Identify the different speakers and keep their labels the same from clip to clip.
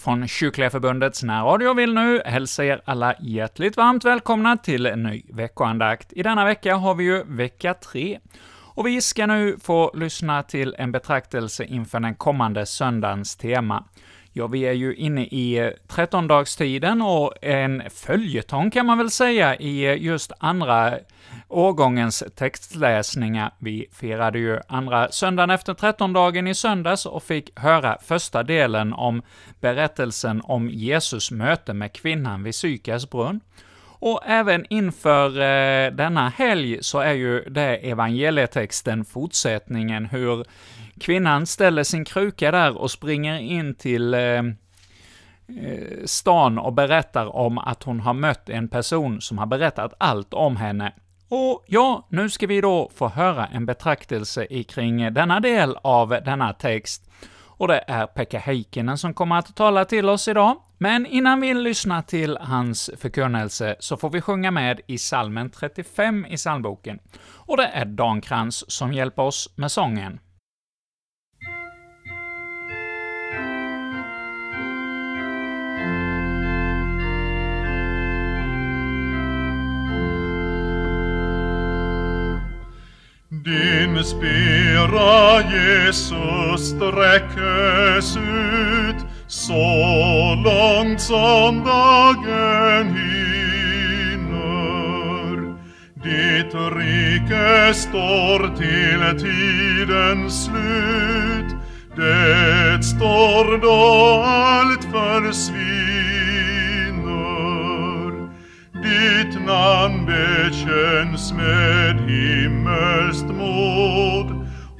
Speaker 1: ifrån från Kyrkliga Förbundets närradio vill nu hälsa er alla hjärtligt varmt välkomna till en ny veckoandakt. I denna vecka har vi ju vecka 3, och vi ska nu få lyssna till en betraktelse inför den kommande söndagens tema. Ja, vi är ju inne i eh, trettondagstiden och en följetong kan man väl säga i eh, just andra årgångens textläsningar. Vi firade ju andra söndagen efter trettondagen i söndags och fick höra första delen om berättelsen om Jesus möte med kvinnan vid Sykars brunn. Och även inför eh, denna helg så är ju det evangelietexten fortsättningen, hur kvinnan ställer sin kruka där och springer in till eh, eh, stan och berättar om att hon har mött en person som har berättat allt om henne. Och ja, nu ska vi då få höra en betraktelse kring denna del av denna text, och det är Pekka Heikkinen som kommer att tala till oss idag. Men innan vi lyssnar till hans förkunnelse så får vi sjunga med i salmen 35 i psalmboken, och det är Dan Krantz som hjälper oss med sången.
Speaker 2: Din spira Jesus sträckes ut så långt som dagen hinner. Ditt rike står till tidens slut. Det står då allt försvinner. Ditt bekänns med himmelskt mod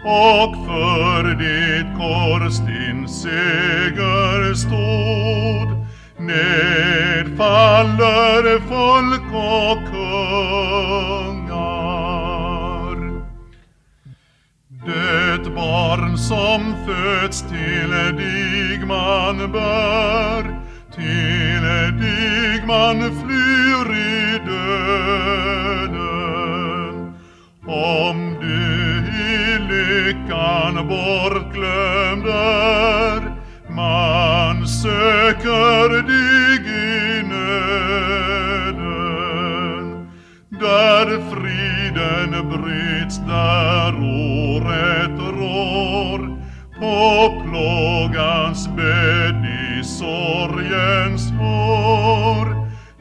Speaker 2: och för ditt kors din seger stod. Nedfaller folk och kungar. Det barn som föds till dig man bär, till dig man flyr bortglömd är. Man söker dig i nöden. Där friden bryts, där året rår. På plågans bädd i sorgens hår.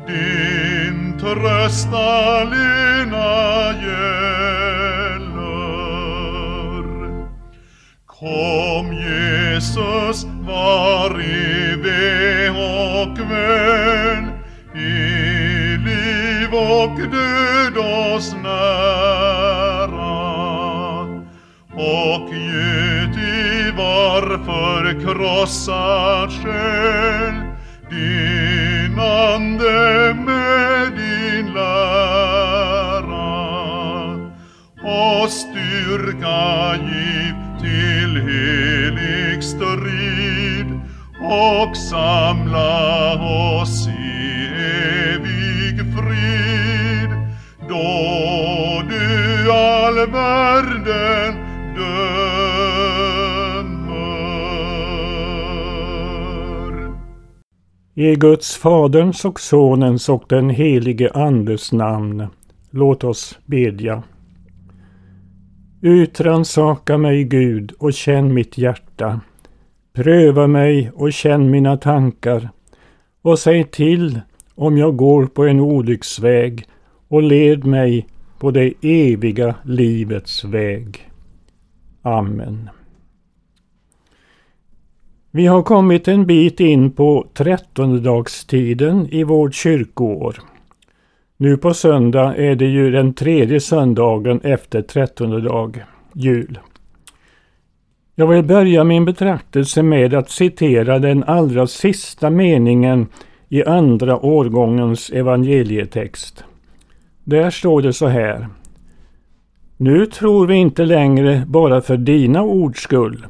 Speaker 2: Din trösta allena Jesus, var i ve och väl, i liv och död oss nära. Och göt i var förkrossad själ, din ande med din lära. Och styrka giv till hela och samla oss i evig frid då du all världen dömer.
Speaker 3: I Guds Faderns och Sonens och den helige Andes namn. Låt oss bedja. Utransaka mig, Gud, och känn mitt hjärta. Pröva mig och känn mina tankar och säg till om jag går på en olycksväg och led mig på det eviga livets väg. Amen. Vi har kommit en bit in på trettondedagstiden i vårt kyrkoår. Nu på söndag är det ju den tredje söndagen efter trettonde dag, jul. Jag vill börja min betraktelse med att citera den allra sista meningen i andra årgångens evangelietext. Där står det så här. Nu tror vi inte längre bara för dina ords skull.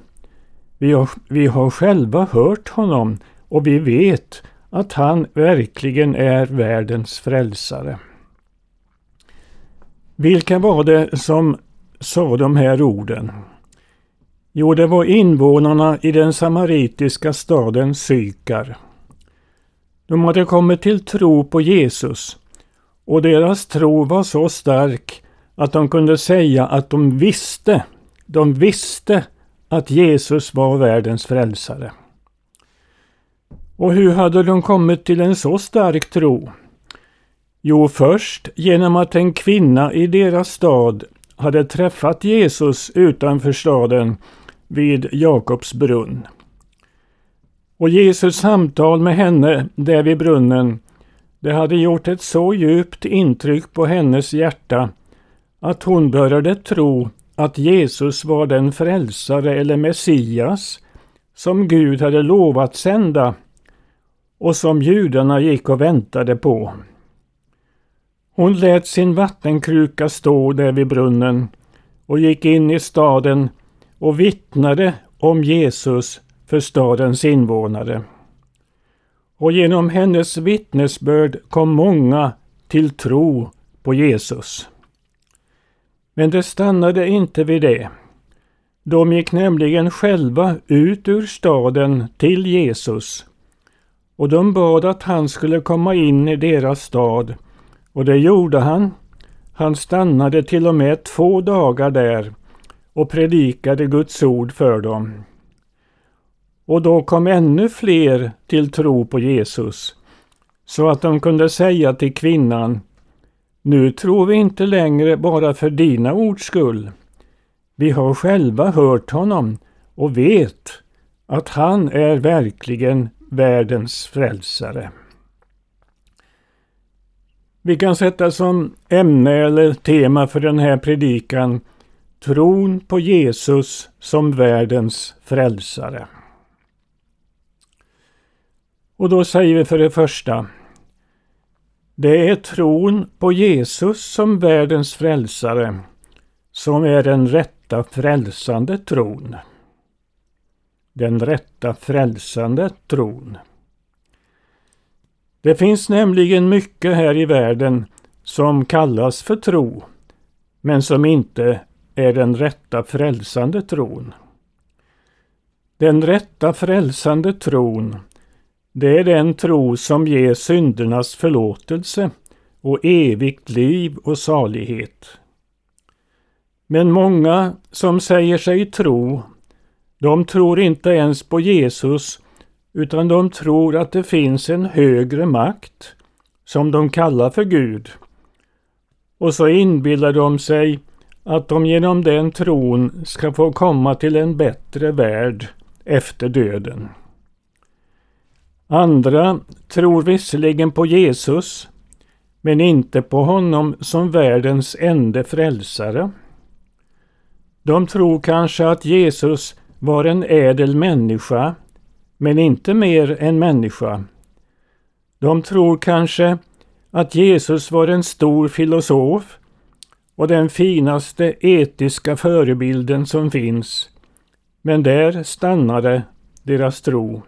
Speaker 3: Vi har, vi har själva hört honom och vi vet att han verkligen är världens frälsare. Vilka var det som sa de här orden? Jo, det var invånarna i den samaritiska staden Sykar. De hade kommit till tro på Jesus och deras tro var så stark att de kunde säga att de visste, de visste att Jesus var världens frälsare. Och hur hade de kommit till en så stark tro? Jo, först genom att en kvinna i deras stad hade träffat Jesus utanför staden vid Jakobs brunn. Och Jesus samtal med henne där vid brunnen, det hade gjort ett så djupt intryck på hennes hjärta att hon började tro att Jesus var den frälsare eller Messias som Gud hade lovat sända och som judarna gick och väntade på. Hon lät sin vattenkruka stå där vid brunnen och gick in i staden och vittnade om Jesus för stadens invånare. Och genom hennes vittnesbörd kom många till tro på Jesus. Men det stannade inte vid det. De gick nämligen själva ut ur staden till Jesus och de bad att han skulle komma in i deras stad och det gjorde han. Han stannade till och med två dagar där och predikade Guds ord för dem. Och då kom ännu fler till tro på Jesus, så att de kunde säga till kvinnan Nu tror vi inte längre bara för dina ords skull. Vi har själva hört honom och vet att han är verkligen världens frälsare. Vi kan sätta som ämne eller tema för den här predikan Tron på Jesus som världens frälsare. Och då säger vi för det första Det är tron på Jesus som världens frälsare som är den rätta frälsande tron. Den rätta frälsande tron. Det finns nämligen mycket här i världen som kallas för tro, men som inte är den rätta frälsande tron. Den rätta frälsande tron, det är den tro som ger syndernas förlåtelse och evigt liv och salighet. Men många som säger sig tro, de tror inte ens på Jesus utan de tror att det finns en högre makt som de kallar för Gud. Och så inbillar de sig att de genom den tron ska få komma till en bättre värld efter döden. Andra tror visserligen på Jesus, men inte på honom som världens enda frälsare. De tror kanske att Jesus var en ädel människa men inte mer än människa. De tror kanske att Jesus var en stor filosof och den finaste etiska förebilden som finns. Men där stannade deras tro.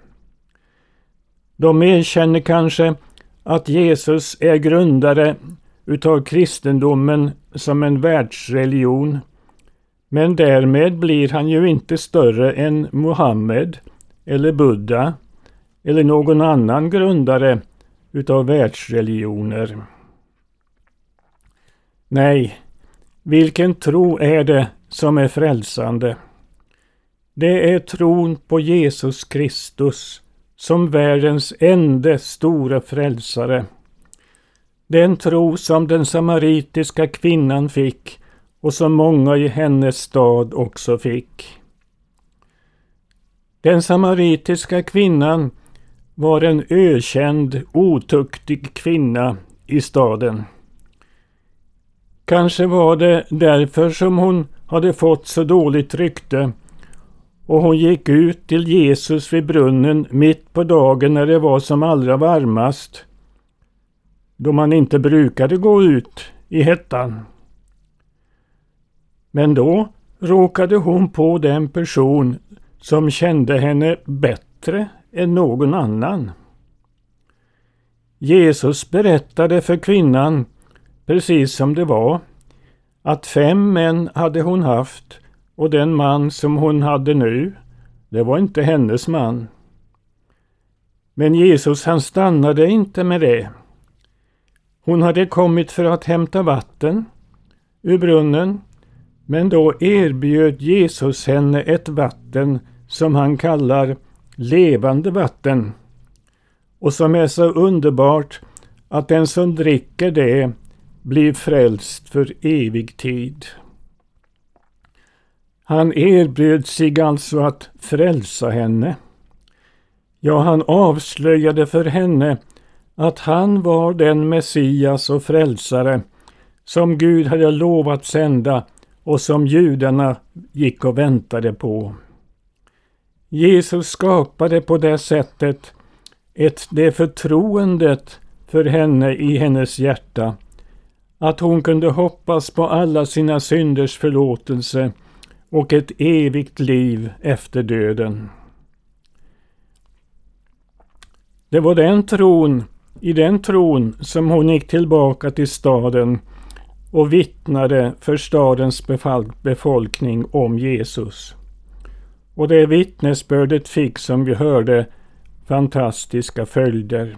Speaker 3: De erkänner kanske att Jesus är grundare utav kristendomen som en världsreligion. Men därmed blir han ju inte större än Muhammed eller Buddha eller någon annan grundare utav världsreligioner. Nej, vilken tro är det som är frälsande? Det är tron på Jesus Kristus som världens enda stora frälsare. Den tro som den samaritiska kvinnan fick och som många i hennes stad också fick. Den samaritiska kvinnan var en ökänd, otuktig kvinna i staden. Kanske var det därför som hon hade fått så dåligt rykte och hon gick ut till Jesus vid brunnen mitt på dagen när det var som allra varmast, då man inte brukade gå ut i hettan. Men då råkade hon på den person som kände henne bättre än någon annan. Jesus berättade för kvinnan, precis som det var, att fem män hade hon haft och den man som hon hade nu, det var inte hennes man. Men Jesus han stannade inte med det. Hon hade kommit för att hämta vatten ur brunnen, men då erbjöd Jesus henne ett vatten som han kallar levande vatten och som är så underbart att den som dricker det blir frälst för evig tid. Han erbjöd sig alltså att frälsa henne. Ja, han avslöjade för henne att han var den Messias och frälsare som Gud hade lovat sända och som judarna gick och väntade på. Jesus skapade på det sättet ett, det förtroendet för henne i hennes hjärta att hon kunde hoppas på alla sina synders förlåtelse och ett evigt liv efter döden. Det var den tron, i den tron som hon gick tillbaka till staden och vittnade för stadens befolkning om Jesus. Och det vittnesbördet fick som vi hörde fantastiska följder.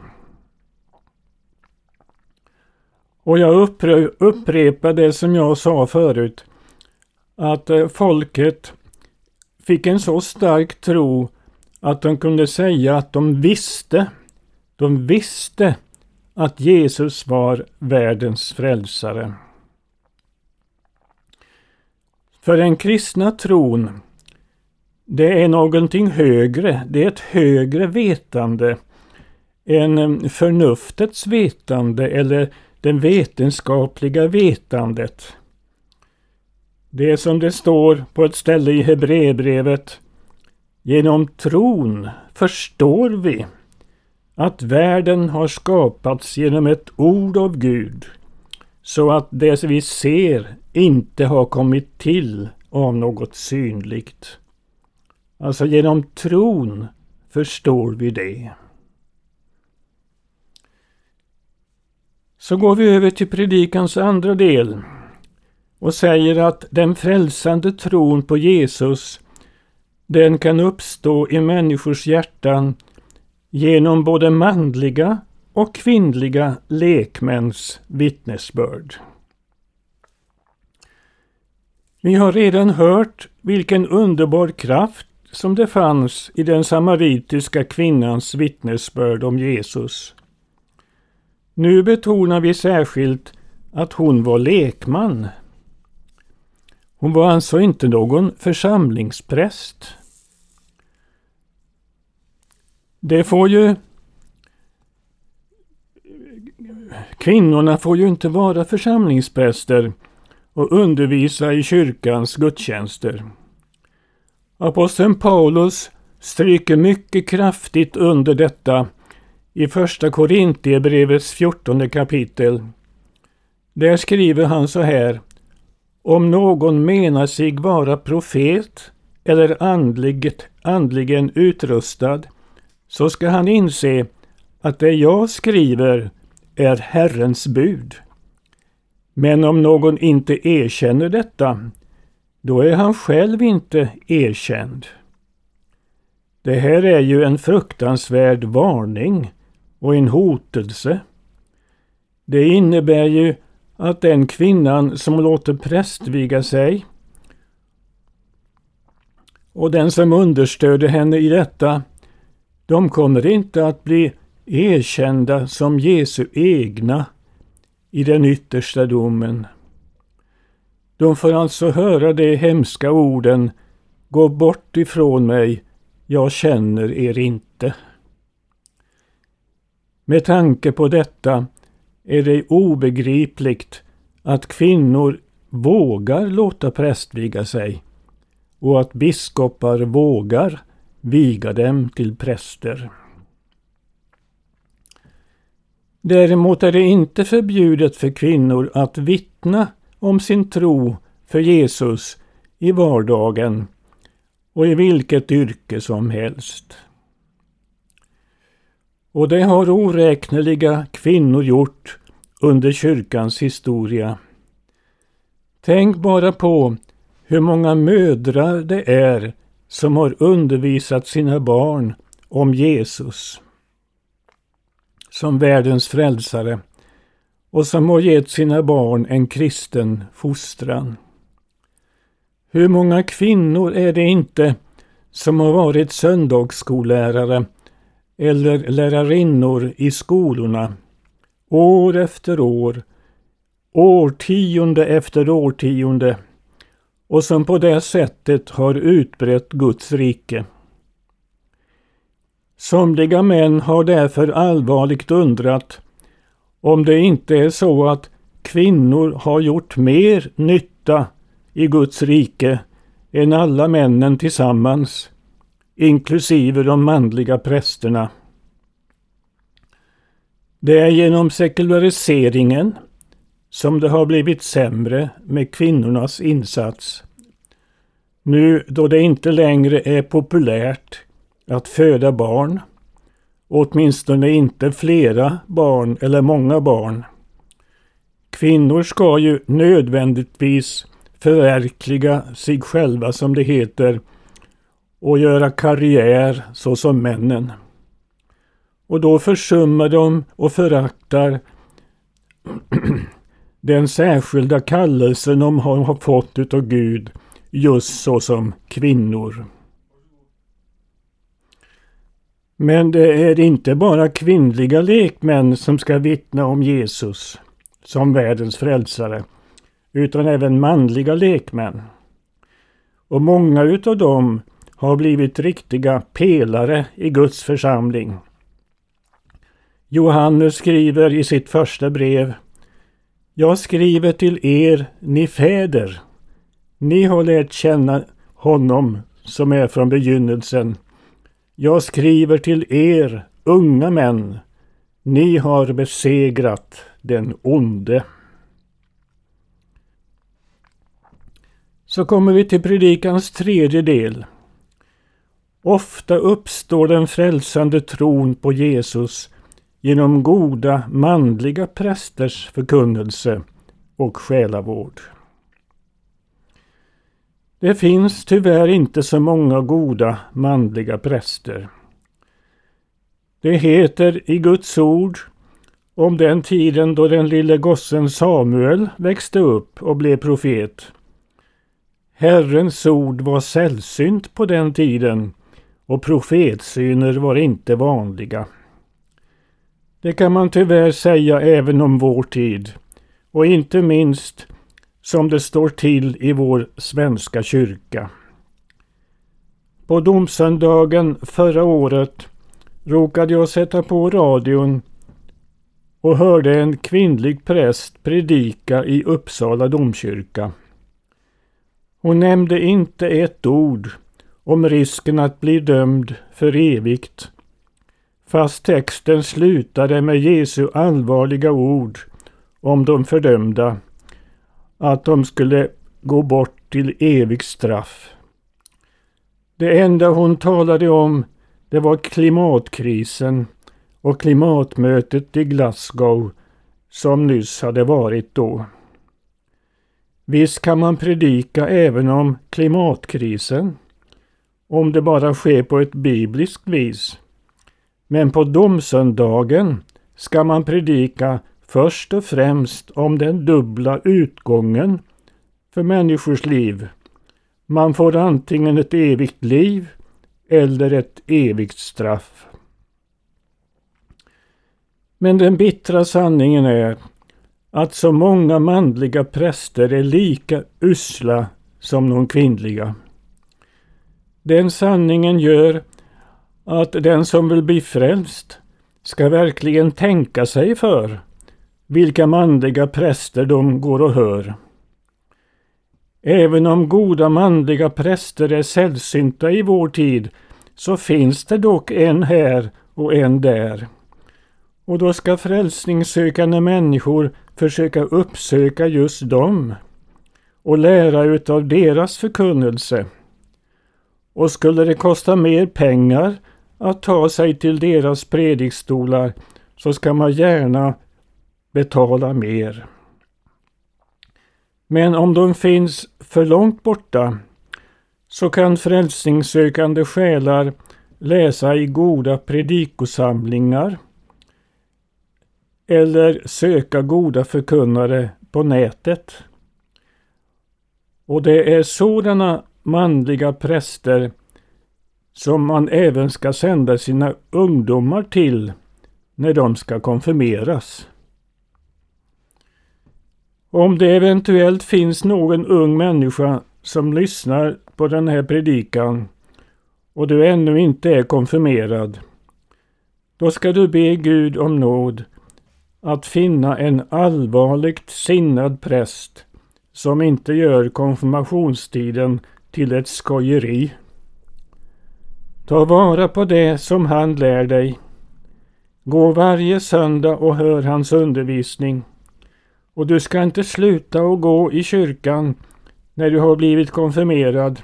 Speaker 3: Och jag upprepar det som jag sa förut, att eh, folket fick en så stark tro att de kunde säga att de visste, de visste att Jesus var världens frälsare. För den kristna tron, det är någonting högre, det är ett högre vetande än eh, förnuftets vetande eller det vetenskapliga vetandet. Det är som det står på ett ställe i Hebreerbrevet. Genom tron förstår vi att världen har skapats genom ett ord av Gud så att det vi ser inte har kommit till av något synligt. Alltså genom tron förstår vi det. Så går vi över till predikans andra del och säger att den frälsande tron på Jesus den kan uppstå i människors hjärtan genom både manliga och kvinnliga lekmäns vittnesbörd. Vi har redan hört vilken underbar kraft som det fanns i den samaritiska kvinnans vittnesbörd om Jesus. Nu betonar vi särskilt att hon var lekman. Hon var alltså inte någon församlingspräst. Det får ju Kvinnorna får ju inte vara församlingspräster och undervisa i kyrkans gudstjänster. Aposteln Paulus stryker mycket kraftigt under detta i Första Korintierbrevets fjortonde kapitel. Där skriver han så här. Om någon menar sig vara profet eller andligt, andligen utrustad så ska han inse att det jag skriver är Herrens bud. Men om någon inte erkänner detta, då är han själv inte erkänd. Det här är ju en fruktansvärd varning och en hotelse. Det innebär ju att den kvinnan som låter prästviga sig och den som understöder henne i detta, de kommer inte att bli erkända som Jesu egna i den yttersta domen. De får alltså höra de hemska orden Gå bort ifrån mig, jag känner er inte. Med tanke på detta är det obegripligt att kvinnor vågar låta prästviga sig och att biskopar vågar viga dem till präster. Däremot är det inte förbjudet för kvinnor att vittna om sin tro för Jesus i vardagen och i vilket yrke som helst. Och det har oräkneliga kvinnor gjort under kyrkans historia. Tänk bara på hur många mödrar det är som har undervisat sina barn om Jesus som världens frälsare och som har gett sina barn en kristen fostran. Hur många kvinnor är det inte som har varit söndagsskollärare eller lärarinnor i skolorna år efter år, årtionde efter årtionde och som på det sättet har utbrett Guds rike. Somliga män har därför allvarligt undrat om det inte är så att kvinnor har gjort mer nytta i Guds rike än alla männen tillsammans, inklusive de manliga prästerna. Det är genom sekulariseringen som det har blivit sämre med kvinnornas insats. Nu då det inte längre är populärt att föda barn, åtminstone inte flera barn eller många barn. Kvinnor ska ju nödvändigtvis förverkliga sig själva som det heter och göra karriär så som männen. Och då försummar de och föraktar den särskilda kallelsen de har fått utav Gud just så som kvinnor. Men det är inte bara kvinnliga lekmän som ska vittna om Jesus som världens frälsare, utan även manliga lekmän. Och många utav dem har blivit riktiga pelare i Guds församling. Johannes skriver i sitt första brev Jag skriver till er, ni fäder. Ni har lärt känna honom som är från begynnelsen. Jag skriver till er, unga män. Ni har besegrat den onde. Så kommer vi till predikans tredje del. Ofta uppstår den frälsande tron på Jesus genom goda manliga prästers förkunnelse och själavård. Det finns tyvärr inte så många goda manliga präster. Det heter i Guds ord om den tiden då den lille gossen Samuel växte upp och blev profet. Herrens ord var sällsynt på den tiden och profetsyner var inte vanliga. Det kan man tyvärr säga även om vår tid och inte minst som det står till i vår svenska kyrka. På domsöndagen förra året råkade jag sätta på radion och hörde en kvinnlig präst predika i Uppsala domkyrka. Hon nämnde inte ett ord om risken att bli dömd för evigt. Fast texten slutade med Jesu allvarliga ord om de fördömda, att de skulle gå bort till evigt straff. Det enda hon talade om det var klimatkrisen och klimatmötet i Glasgow som nyss hade varit då. Visst kan man predika även om klimatkrisen, om det bara sker på ett bibliskt vis. Men på domsöndagen ska man predika först och främst om den dubbla utgången för människors liv. Man får antingen ett evigt liv eller ett evigt straff. Men den bittra sanningen är att så många manliga präster är lika usla som de kvinnliga. Den sanningen gör att den som vill bli frälst ska verkligen tänka sig för vilka manliga präster de går och hör. Även om goda manliga präster är sällsynta i vår tid så finns det dock en här och en där. Och då ska frälsningssökande människor försöka uppsöka just dem och lära utav deras förkunnelse. Och skulle det kosta mer pengar att ta sig till deras predikstolar så ska man gärna betala mer. Men om de finns för långt borta så kan frälsningssökande själar läsa i goda predikosamlingar eller söka goda förkunnare på nätet. Och det är sådana manliga präster som man även ska sända sina ungdomar till när de ska konfirmeras. Om det eventuellt finns någon ung människa som lyssnar på den här predikan och du ännu inte är konfirmerad, då ska du be Gud om nåd att finna en allvarligt sinnad präst som inte gör konfirmationstiden till ett skojeri. Ta vara på det som han lär dig. Gå varje söndag och hör hans undervisning. Och du ska inte sluta att gå i kyrkan när du har blivit konfirmerad.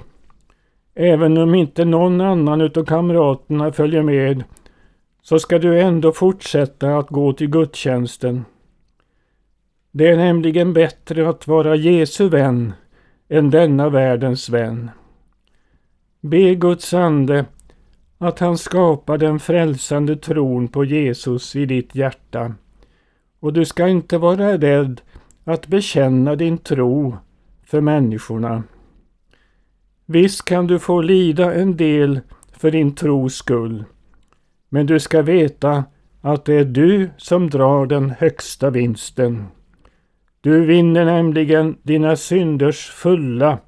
Speaker 3: Även om inte någon annan utav kamraterna följer med så ska du ändå fortsätta att gå till gudstjänsten. Det är nämligen bättre att vara Jesu vän än denna världens vän. Be Guds ande att han skapar den frälsande tron på Jesus i ditt hjärta. Och du ska inte vara rädd att bekänna din tro för människorna. Visst kan du få lida en del för din tros skull. Men du ska veta att det är du som drar den högsta vinsten. Du vinner nämligen dina synders fulla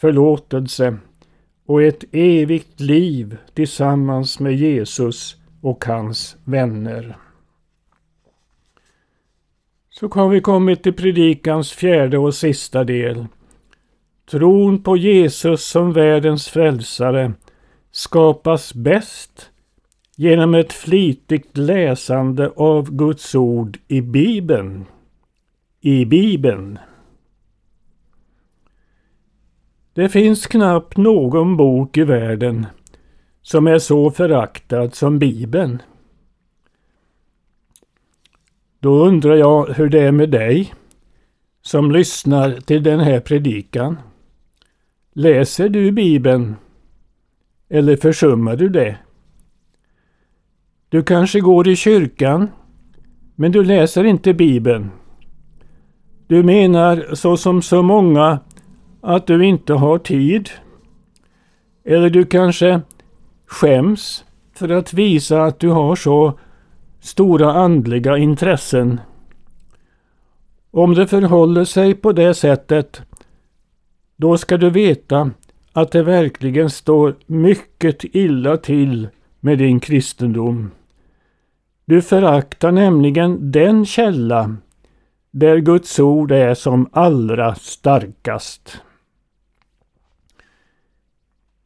Speaker 3: förlåtelse och ett evigt liv tillsammans med Jesus och hans vänner. Så har vi kommit till predikans fjärde och sista del. Tron på Jesus som världens frälsare skapas bäst genom ett flitigt läsande av Guds ord i Bibeln. I Bibeln. Det finns knappt någon bok i världen som är så föraktad som Bibeln. Då undrar jag hur det är med dig som lyssnar till den här predikan. Läser du Bibeln? Eller försummar du det? Du kanske går i kyrkan, men du läser inte Bibeln. Du menar så som så många att du inte har tid. Eller du kanske skäms för att visa att du har så stora andliga intressen. Om det förhåller sig på det sättet, då ska du veta att det verkligen står mycket illa till med din kristendom. Du föraktar nämligen den källa där Guds ord är som allra starkast.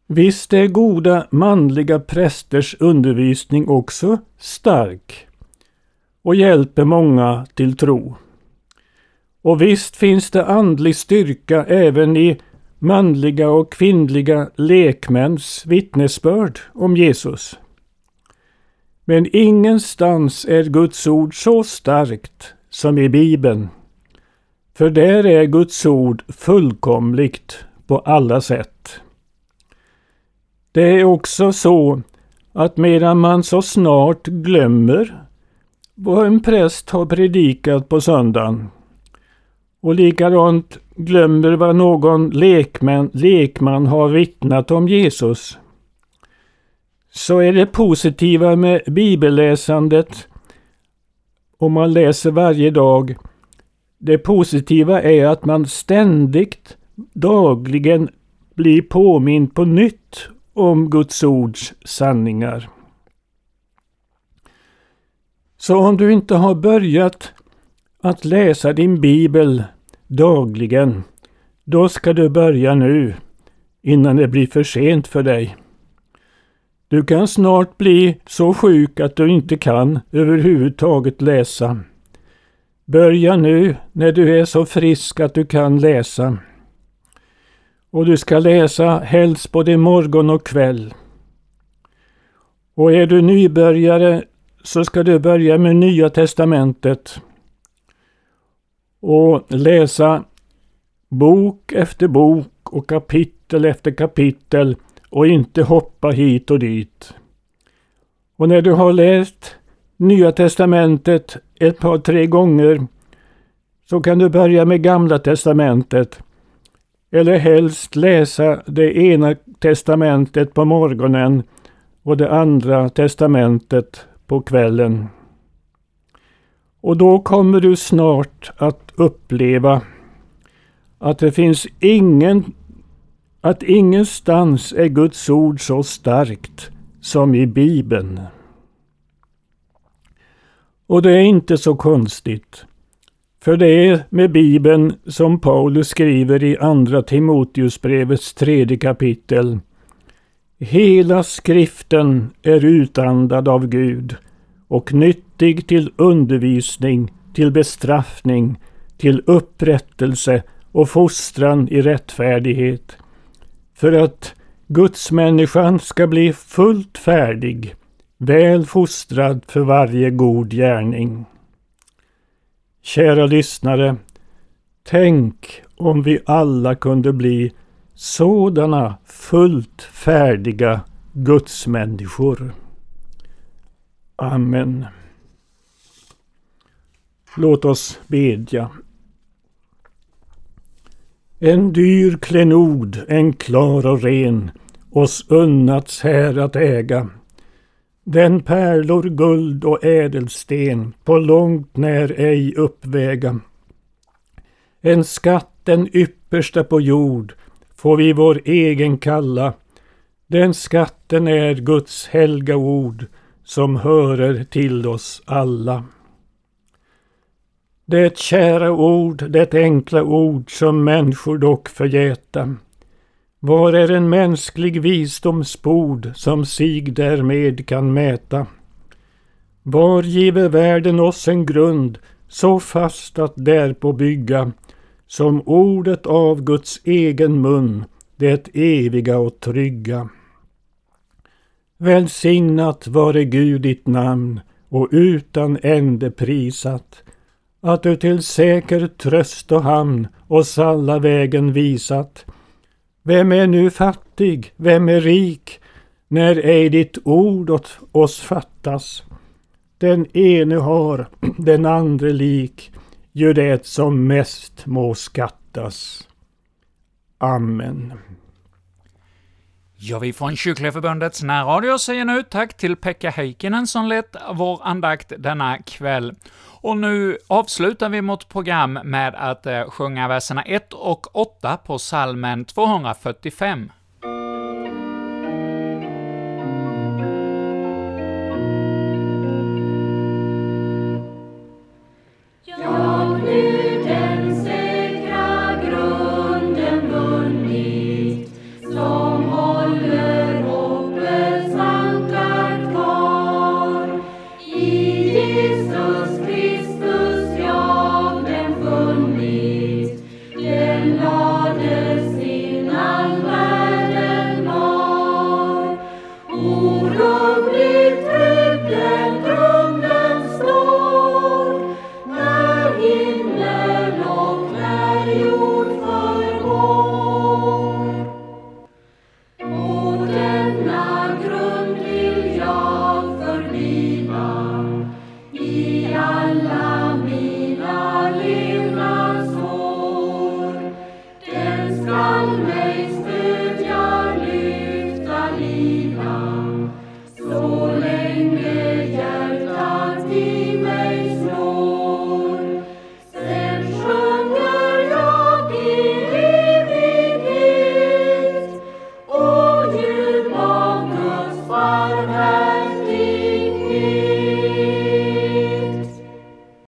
Speaker 3: Visst är goda manliga prästers undervisning också stark och hjälper många till tro. Och visst finns det andlig styrka även i manliga och kvinnliga lekmäns vittnesbörd om Jesus. Men ingenstans är Guds ord så starkt som i Bibeln. För där är Guds ord fullkomligt på alla sätt. Det är också så att medan man så snart glömmer vad en präst har predikat på söndagen och likadant glömmer vad någon lekman, lekman har vittnat om Jesus så är det positiva med bibelläsandet om man läser varje dag. Det positiva är att man ständigt, dagligen blir påmind på nytt om Guds ords sanningar. Så om du inte har börjat att läsa din bibel dagligen, då ska du börja nu innan det blir för sent för dig. Du kan snart bli så sjuk att du inte kan överhuvudtaget läsa. Börja nu när du är så frisk att du kan läsa. Och du ska läsa helst både morgon och kväll. Och är du nybörjare så ska du börja med Nya Testamentet och läsa bok efter bok och kapitel efter kapitel och inte hoppa hit och dit. Och när du har läst Nya Testamentet ett par, tre gånger så kan du börja med Gamla Testamentet. Eller helst läsa det ena testamentet på morgonen och det andra testamentet på kvällen. Och då kommer du snart att uppleva att det finns ingen, att ingenstans är Guds ord så starkt som i Bibeln. Och det är inte så konstigt. För det är med Bibeln som Paulus skriver i Andra Timoteusbrevets tredje kapitel. Hela skriften är utandad av Gud och nyttig till undervisning, till bestraffning, till upprättelse och fostran i rättfärdighet. För att Gudsmänniskan ska bli fullt färdig, väl fostrad för varje god gärning. Kära lyssnare, tänk om vi alla kunde bli sådana fullt färdiga gudsmänniskor. Amen. Låt oss bedja. En dyr klenod, en klar och ren, oss unnats här att äga. Den pärlor, guld och ädelsten på långt när ej uppväga. En skatt den yppersta på jord får vi vår egen kalla. Den skatten är Guds helga ord som hörer till oss alla. Det kära ord, det enkla ord som människor dock förgäta. Var är en mänsklig visdomsbord som sig därmed kan mäta? Var giver världen oss en grund så fast att därpå bygga som ordet av Guds egen mun, det eviga och trygga. Välsignat vare Gud ditt namn och utan ände prisat att du till säker tröst och hamn oss alla vägen visat. Vem är nu fattig, vem är rik, när ej ditt ord åt oss fattas? Den ene har, den andre lik, ju det som mest må skattas. Amen.
Speaker 1: Ja, vi från Kyrkliga Förbundets närradio säger nu tack till Pekka Heikkinen som lett vår andakt denna kväll. Och nu avslutar vi vårt program med att eh, sjunga verserna 1 och 8 på salmen 245.